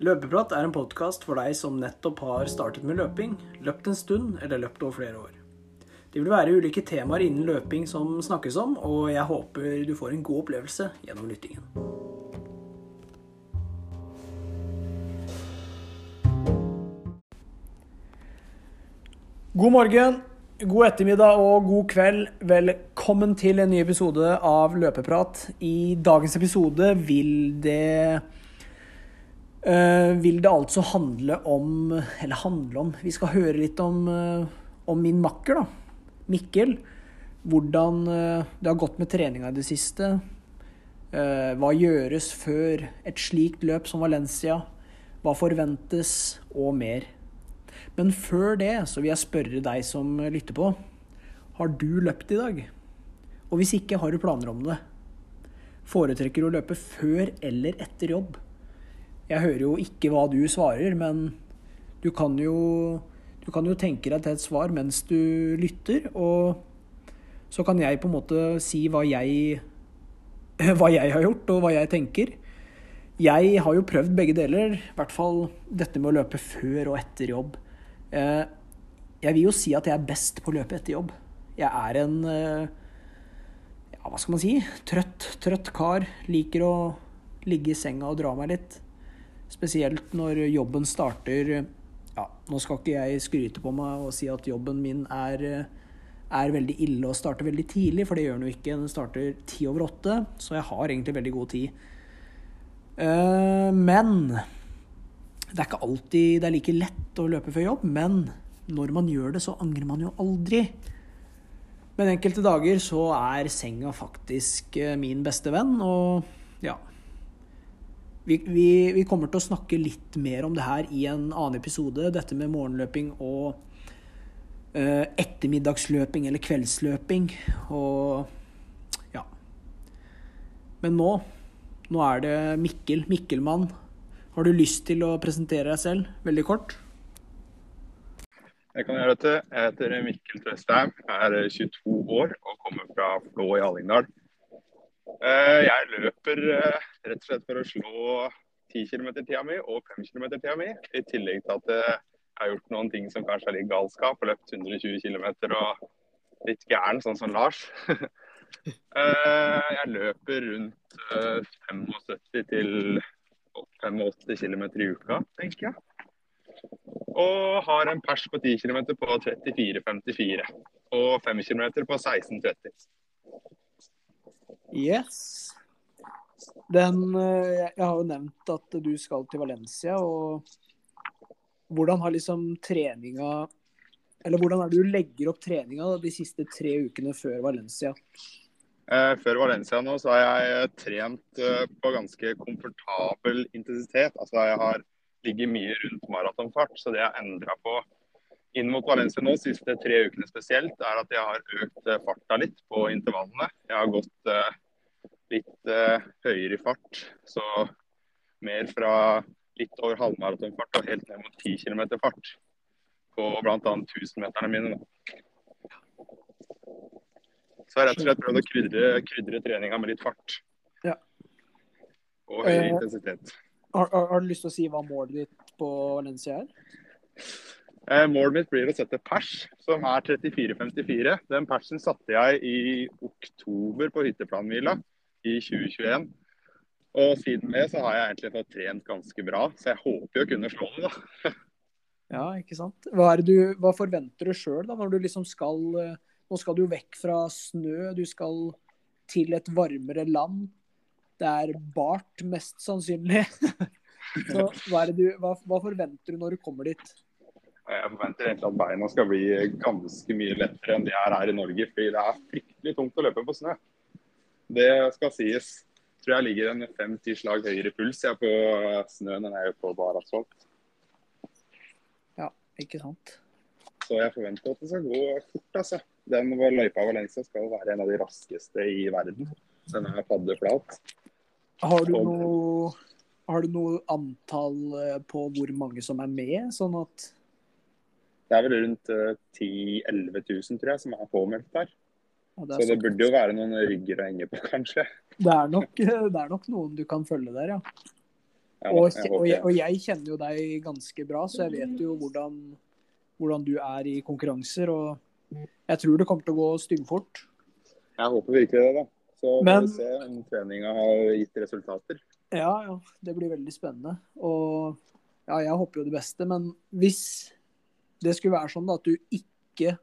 Løpeprat er en podkast for deg som nettopp har startet med løping, løpt en stund eller løpt over flere år. Det vil være ulike temaer innen løping som snakkes om, og jeg håper du får en god opplevelse gjennom lyttingen. God morgen, god ettermiddag og god kveld. Velkommen til en ny episode av Løpeprat. I dagens episode vil det vil det altså handle om Eller handle om Vi skal høre litt om, eh, om min makker, da. Mikkel. Hvordan eh, det har gått med treninga i det siste. Eh, hva gjøres før et slikt løp som Valencia? Hva forventes, og mer. Men før det så vil jeg spørre deg som lytter på. Har du løpt i dag? Og hvis ikke, har du planer om det? Foretrekker du å løpe før eller etter jobb? Jeg hører jo ikke hva du svarer, men du kan jo, du kan jo tenke deg til et svar mens du lytter, og så kan jeg på en måte si hva jeg, hva jeg har gjort, og hva jeg tenker. Jeg har jo prøvd begge deler, i hvert fall dette med å løpe før og etter jobb. Eh, jeg vil jo si at jeg er best på å løpe etter jobb. Jeg er en eh, ja, hva skal man si? Trøtt, trøtt kar. Liker å ligge i senga og dra meg litt. Spesielt når jobben starter Ja, nå skal ikke jeg skryte på meg og si at jobben min er, er veldig ille og starter veldig tidlig, for det gjør den jo ikke. Den starter ti over åtte, så jeg har egentlig veldig god tid. Eh, men det er ikke alltid det er like lett å løpe før jobb, men når man gjør det, så angrer man jo aldri. Men enkelte dager så er senga faktisk eh, min beste venn, og ja vi, vi, vi, kommer til å snakke litt mer om det her i en annen episode, dette med morgenløping og uh, ettermiddagsløping eller kveldsløping. Og ja. Men nå, nå er det Mikkel, Mikkelmann, har du lyst til å presentere deg selv veldig kort? Jeg kan gjøre dette. Jeg heter Mikkel Tøstheim, er 22 år og kommer fra Flå i Hallingdal. Eh, jeg løper eh, rett og slett for å slå 10 km-tida mi og 5 km-tida mi. I tillegg til at jeg har gjort noen ting som kanskje er litt galskap. og Løpt 120 km og litt gæren, sånn som Lars. Eh, jeg løper rundt 75 til 85 km i uka, tenker jeg. Og har en pers på 10 km på 34,54. Og 5 km på 16,30. Yes. Den, eh, jeg har jo nevnt at du skal til Valencia. og Hvordan har liksom treninga Eller hvordan er det du legger opp treninga de siste tre ukene før Valencia? Eh, før Valencia nå så har jeg eh, trent på ganske komfortabel intensitet. Altså jeg har ligget mye rundt maratonfart, så det jeg har endra på inn mot Valencia nå, siste tre ukene spesielt, er at jeg har økt farta litt på intervallene. Jeg har gått litt høyere i fart, så mer fra litt over halvmaratonfart og helt ned mot 10 km fart på bl.a. 1000-meterne mine. Så jeg har rett og slett prøvd å krydre, krydre treninga med litt fart. Ja. Og høy eh, intensitet. Har, har, har, du lyst til å si hva målet ditt på Valencia er? Eh, målet mitt blir å sette pers, som er 34,54. Den persen satte jeg i oktober på hytteplanhvila i 2021. Og siden det så har jeg egentlig fått trent ganske bra, så jeg håper jo å kunne slå det, da. ja, ikke sant. Hva, du, hva forventer du sjøl når du liksom skal eh, nå skal du vekk fra snø, du skal til et varmere land. Det er bart, mest sannsynlig. Så hva, du, hva, hva, forventer du når du kommer dit? Jeg forventer egentlig at beina skal bli ganske mye lettere enn de er her i Norge. Fordi det er fryktelig tungt å løpe på snø. Det skal sies. Jeg tror jeg ligger en fem-ti slag høyere puls jeg på snøen enn jeg gjør på bar asfalt. Ja, ikke sant. Så jeg forventer at det skal gå fort, altså. Den løypa Valencia skal være en av de raskeste i verden. Den er paddeflat. Har du, noe, har du noe antall eh, på hvor mange som er med, sånn at Det er vel rundt 10 000-11 000, tror jeg, som er påmeldt der. Det så det burde jo være noen rygger å henge på, kanskje. Det er, nok, det er, nok, noen du kan følge der, ja. Ja, Og, jeg og, jeg, og jeg kjenner jo deg ganske bra, så jeg vet jo hvordan, hvordan du er i konkurranser. Og jeg tror det kommer til å gå styggfort. Jeg håper virkelig det, da. Så Men- får vi se om treninga har gitt resultater. Ja, ja. Det blir veldig spennende. Og ja, jeg håper jo det beste, men hvis det skulle være sånn da, at du ikke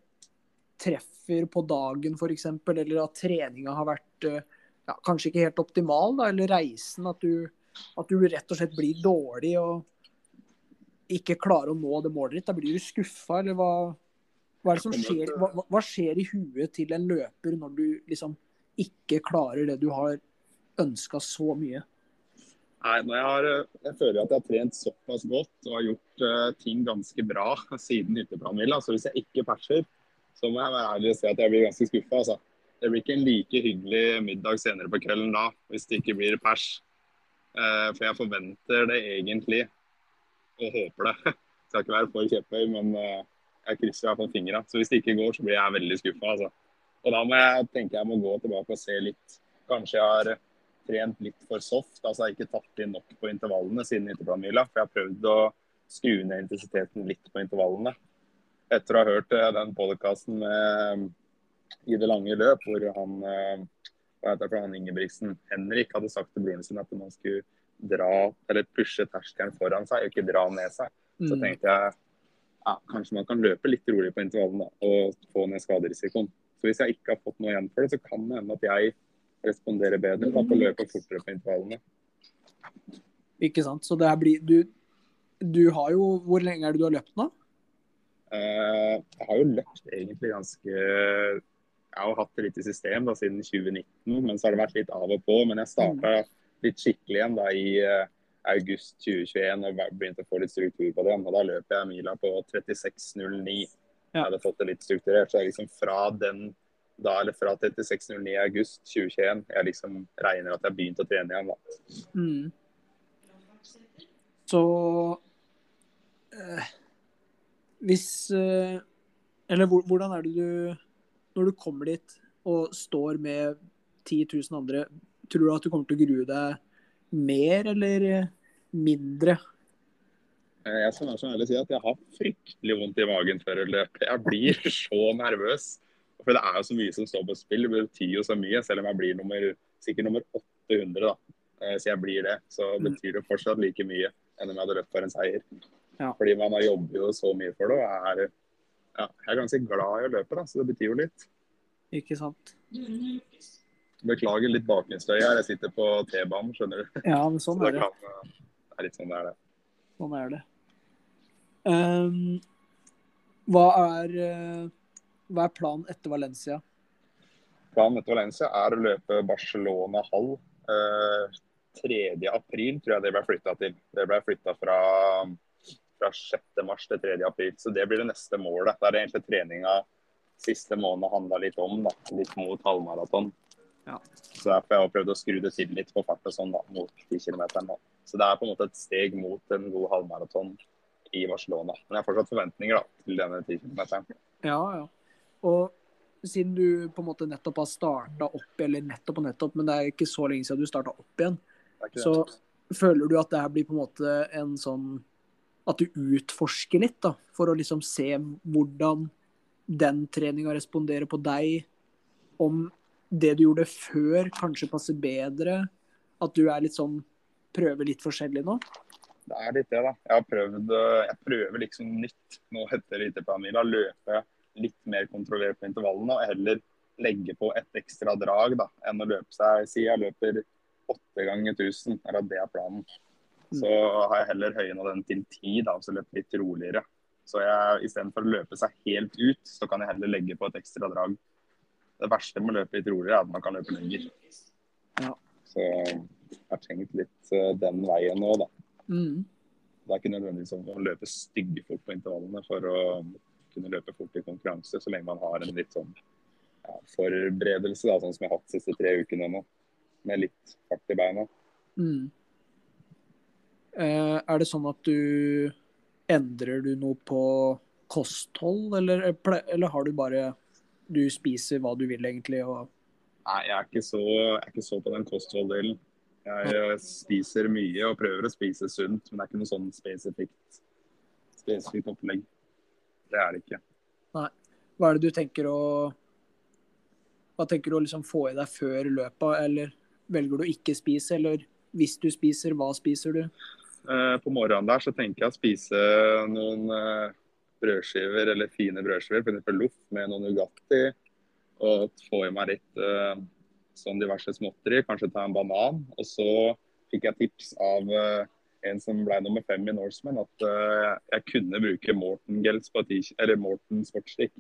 treffer på dagen f.eks., eller at treninga har vært eh, ja, kanskje ikke helt optimal, da, eller reisen, at du, at du rett og slett blir dårlig og ikke klarer å nå det målet ditt, da blir du skuffa, eller hva, hva er det som skjer? Hva, hva- hva skjer i huet til en løper når du liksom ikke klarer det du har ønska så mye? Nei, jeg, har, eh, jeg føler at jeg har trent såpass godt og har gjort uh, ting ganske bra siden hytteplanmila. Så hvis jeg ikke perser, så må jeg være ærlig og si at jeg blir ganske skuffa. Altså. Det blir ikke en like hyggelig middag senere på kvelden da, hvis det ikke blir pers. Eh, for jeg forventer det egentlig, og håper det. Skal ikke være for kjepphøy, men eh, jeg krysser i hvert fall fingra. Så hvis det ikke går, så blir jeg veldig skuffa. Altså. Og da må jeg tenke jeg må gå tilbake og se litt. Kanskje jeg har trent litt for soft. altså Jeg har ikke tatt inn nok på intervallene siden interplanmila. For jeg har prøvd å skru ned intensiteten litt på intervallene. Etter å ha hørt eh, den podkasten i det lange løp, hvor han eh, han Ingebrigtsen, Henrik, hadde sagt til broren sin at man skulle dra, eller pushe terskelen foran seg, og ikke dra ned seg. Så Mm. tenkte jeg ja, kanskje man kan løpe litt rolig på intervallene og få ned skaderisikoen. Så hvis jeg ikke har fått noe igjen for det, så kan det hende at jeg responderer bedre da, på å løpe fortere på intervallene. Ikke sant? Så det blir du, du har jo Hvor lenge er det du har løpt nå? Eh, jeg har jo løpt egentlig ganske Jeg har hatt det litt i system da, siden 2019, men så har det vært litt av og på. Men jeg starta litt skikkelig igjen da i eh, august 2021 og begynte å få litt struktur på det. Og da løper jeg mila på 36,09. Jeg hadde fått det litt strukturert. Så jeg liksom fra den da, eller fra 36,09 i august 2021, jeg liksom regner at jeg har begynt å trene igjen. da. Mm. Så eh, Hvis eh, Eller hvordan er det du Når du kommer dit og står med 10 000 andre, tror du at du kommer til å grue deg mer eller mindre? Eh, Jeg skal være så ærlig å si at jeg har fryktelig vondt i magen før et løp. Jeg blir så nervøs. For det er jo så mye som står på spill. Det betyr jo så mye, selv om jeg blir nummer, sikkert nummer 800. da. Eh, Så jeg blir det. Så betyr det fortsatt like mye enn om jeg hadde løpt for en seier. Ja. Fordi man har jobber jo så mye for det. og er, ja, jeg er ganske glad i å løpe, da, så det betyr jo litt. Ikke sant? Beklager litt bakgrunnsstøy her. Jeg sitter på T-banen, skjønner du. Ja, men sånn Så er det. kan, eh, det er litt sånn det er det. Sånn er det. Um, hva er eh, hva er planen etter Valencia? Planen etter Valencia er å løpe Barcelona halv. Uh, 3. april tror jeg det ble flytta til. Det ble flytta fra, fra 6. mars til 3. april. Så det blir det neste målet. Det er egentlig treninga siste måned handla litt om. da, Litt mot halvmaraton. Ja. Så derfor har jeg prøvd å skru det til litt på fart og sånn da, mot 10 km. Så det er på en måte et steg mot en god halvmaraton i Barcelona. Men jeg har fortsatt forventninger da, til denne 10 km. Ja, ja. Og siden du på en måte nettopp har starta opp, eller nettopp og nettopp, men det er ikke så lenge siden du starta opp igjen, så føler du at det her blir på en måte en sånn At du utforsker litt, da, for å liksom se hvordan den treninga responderer på deg, om det du gjorde før, kanskje passer bedre, at du er litt sånn Prøver litt forskjellig nå? Det er litt det, da. Jeg prøvd øh, Jeg prøver liksom nytt nå etter IT-planmila. Løpe litt mer kontrollert på intervallene og heller legge på et ekstra drag da, enn å løpe seg Si jeg løper åtte ganger 1000, eller at det er planen. Så har jeg heller høyna den til ti, da, så løper litt roligere. Så jeg, istedenfor å løpe seg helt ut, så kan jeg heller legge på et ekstra drag. Det verste med å løpe litt roligere er at man kan løpe lenger. Ja. Så jeg har tenkt litt øh, den veien nå, da. Mm. Det er ikke nødvendigvis å løpe stygge fort på intervallene for å kunne løpe fort i konkurranse, så lenge man har en litt sånn ja, forberedelse, da, sånn som jeg har hatt de siste tre ukene nå. Med litt fart i beina. Mm. Eh, er det sånn at du Endrer du noe på kosthold, eller, eller har du bare Du spiser hva du vil, egentlig, og Nei, jeg er ikke så, er ikke så på den kostholddelen. Jeg eh, spiser mye og prøver å spise sunt, men det er ikke noe sånn spesifikt, spesifikt opplegg. Det er det ikke. Nei. Hva er det du tenker å Hva tenker du å liksom få i deg før løpet, eller velger du å ikke spise, eller hvis du spiser, hva spiser du? Eh, på morgenen der så tenker jeg å spise noen eh, brødskiver eller fine brødskiver, f.eks. loff med noe Nugatti. Og få i meg litt uh, sånn diverse småtteri, kanskje ta en banan. Og så fikk jeg tips av en som ble nummer fem i Norseman, at jeg kunne bruke Morten Gels på 10, eller Morten sportsdrikk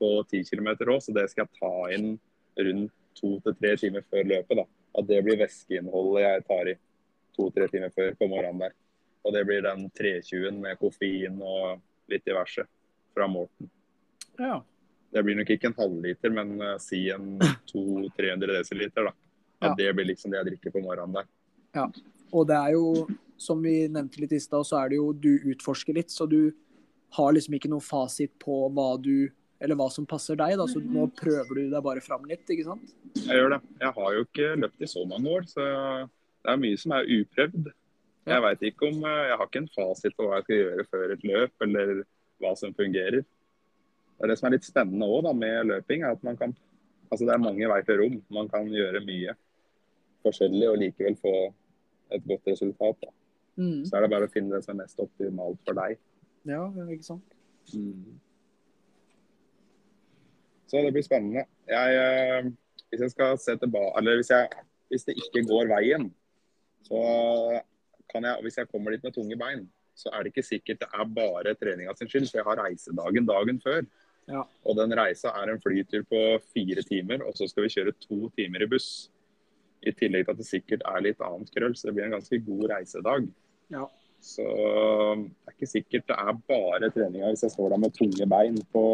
på 10 km òg, så det skal jeg ta inn rundt to til tre timer før løpet. da. At det blir væskeinnholdet jeg tar i to-tre timer før på morgenen der. Og det blir den 320-en med koffein og litt diverse fra Morten. Ja. Det blir nok ikke en halvliter, men uh, si en 200-300 desiliter. da. Ja. det blir liksom det jeg drikker på morgenen der. Ja. Og det er jo, som vi nevnte litt i stad, så er det jo du utforsker litt. Så du har liksom ikke noe fasit på hva du eller hva som passer deg. da, Så nå prøver du deg bare fram litt, ikke sant? Jeg gjør det. Jeg har jo ikke løpt i så mange år, så det er mye som er uprøvd. Jeg vet ikke om eh, Jeg har ikke en fasit på hva jeg skal gjøre før et løp, eller hva som fungerer. Det det som er litt spennende også, da, med løping, er at man kan Altså det er mange veier til rom. Man kan gjøre mye forskjellig og likevel få et godt resultat. Mm. Så er det bare å finne det som er mest optimalt for deg. Ja, ikke sant. Så det blir spennende. Jeg, eh, hvis jeg skal se tilbake Eller hvis, jeg, hvis det ikke går veien, så kan jeg Hvis jeg kommer dit med tunge bein, så er det ikke sikkert det er bare treninga sin skyld, for jeg har reisedagen dagen før. Ja. Og den reisa er en flytur på fire timer, og så skal vi kjøre to timer i buss. I tillegg til at det sikkert er litt annet krøll, så det blir en ganske god reisedag. Ja. Så det er ikke sikkert det er bare treninga hvis jeg står der med tunge bein på,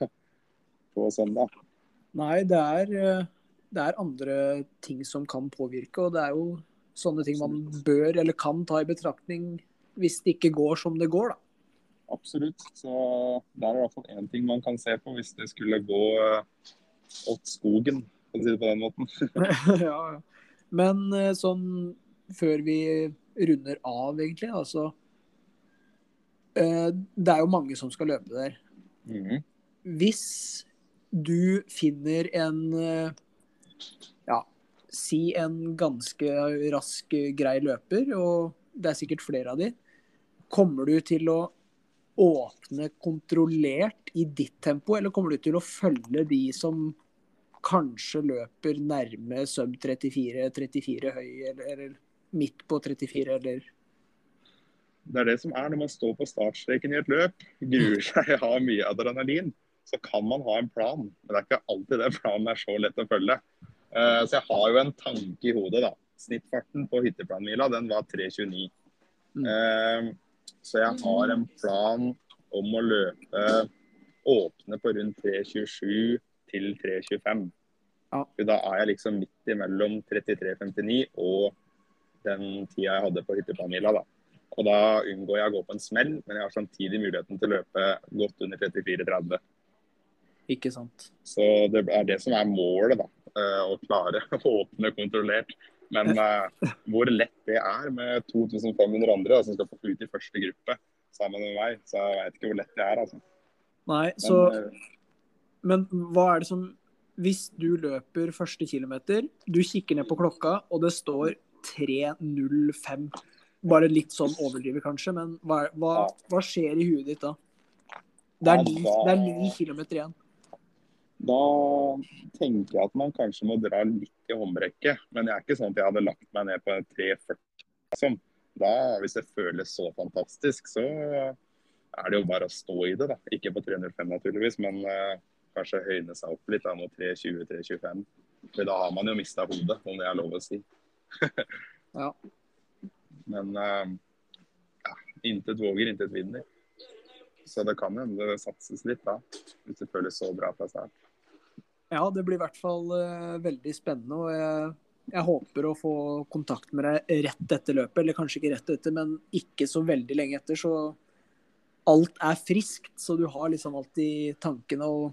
på søndag. Nei, det er, eh, det er andre ting som kan påvirke, og det er jo sånne ting man bør eller kan ta i betraktning hvis det ikke går som det går, da. Absolutt. Så der er i hvert fall én ting man kan se på hvis det skulle gå eh, åt skogen, for å si det på den måten. ja, ja. Men eh, sånn før vi runder av, egentlig, altså eh, Det er jo mange som skal løpe der. Mm. Hvis du finner en ja, si en ganske rask, grei løper, og det er sikkert flere av de, kommer du til å åpne kontrollert i ditt tempo, eller kommer du til å følge de som kanskje løper nærme sub 34, 34 høy, eller, eller midt på 34, eller Det er det som er når man står på startstreken i et løp, gruer seg har mye adrenalin, så kan man ha en plan. Men det er ikke alltid den planen er så lett å følge. Eh, Så jeg har jo en tanke i hodet, da. Snittfarten på hytteplanmila den var 3.29. Mm. Eh, Så jeg har en plan om å løpe åpne på rundt 3.27 til 3.25. Ja. Da er jeg liksom midt imellom 33,59 og den tida jeg hadde på hytteplanmila. da. Og da unngår jeg å gå på en smell, men jeg har samtidig muligheten til å løpe godt under 34,30. Ikke sant? Så det er det som er målet, da. Eh, Å klare å åpne kontrollert. Men eh, hvor lett det er med 2500 andre som skal få ut i første gruppe sammen med meg, så jeg vet ikke hvor lett det er. altså. Nei, Men, så eh, Men hva er det som Hvis du løper første kilometer, du kikker ned på klokka, og det står 3.05 Bare litt sånn overdrivet, kanskje, men hva, hva, hva skjer i huet ditt da? Det er ni, det er ni kilometer igjen. Da tenker jeg at man kanskje må dra litt i håndbrekket. Men jeg er ikke sånn at jeg hadde lagt meg ned på en 3,40. Liksom. Da, hvis det føles så fantastisk, så er det jo bare å stå i det. da. Ikke på 305 naturligvis, men uh, kanskje høyne seg opp litt da, mot 320-325. For da har man jo mista hodet, om det er lov å si. Ja. Men uh, ja, intet våger, intet vinner. Så det kan hende det satses litt da, hvis det føles så bra fra start. Ja, det blir i hvert fall uh, veldig spennende. og jeg, jeg håper å få kontakt med deg rett etter løpet. Eller kanskje ikke rett etter, men ikke så veldig lenge etter. Så alt er friskt. Så du har liksom alltid tankene og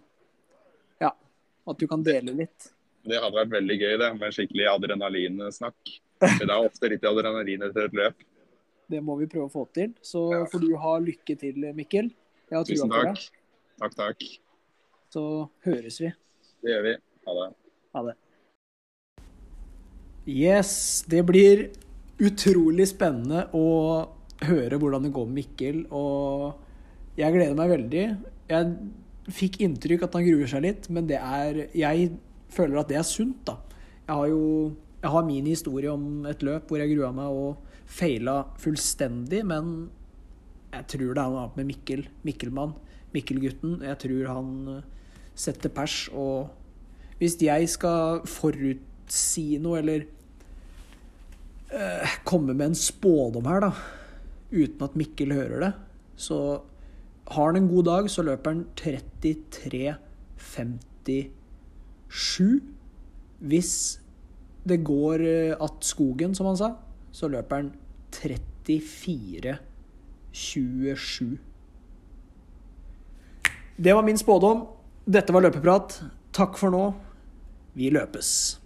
ja, at du kan dele litt. Det hadde vært veldig gøy det, med skikkelig adrenalinsnakk. Det er ofte litt adrenalin etter et løp. Det må vi prøve å få til. Så Ja. får du ha lykke til, Mikkel. Tusen takk. Takk, takk. Så høres vi. Det gjør vi. Ha det. Ha det. Yes, det blir utrolig spennende å høre hvordan det går med Mikkel, og jeg gleder meg veldig. Jeg fikk inntrykk at han gruer seg litt, men det er Jeg føler at det er sunt, da. Jeg har jo jeg har min historie om et løp hvor jeg grua meg og feila fullstendig, men jeg tror det er noe annet med Mikkel. Mikkelmann. Mikkelgutten. Jeg tror han setter pers, og hvis jeg skal forutsi noe, eller eh, komme med en spådom her, da, uten at Mikkel hører det, så har han en god dag, så løper han 33,57. Hvis det går eh, att skogen, som han sa, så løper han 34,27. Det var min spådom. Dette var løpeprat. Takk for nå. Vi løpes.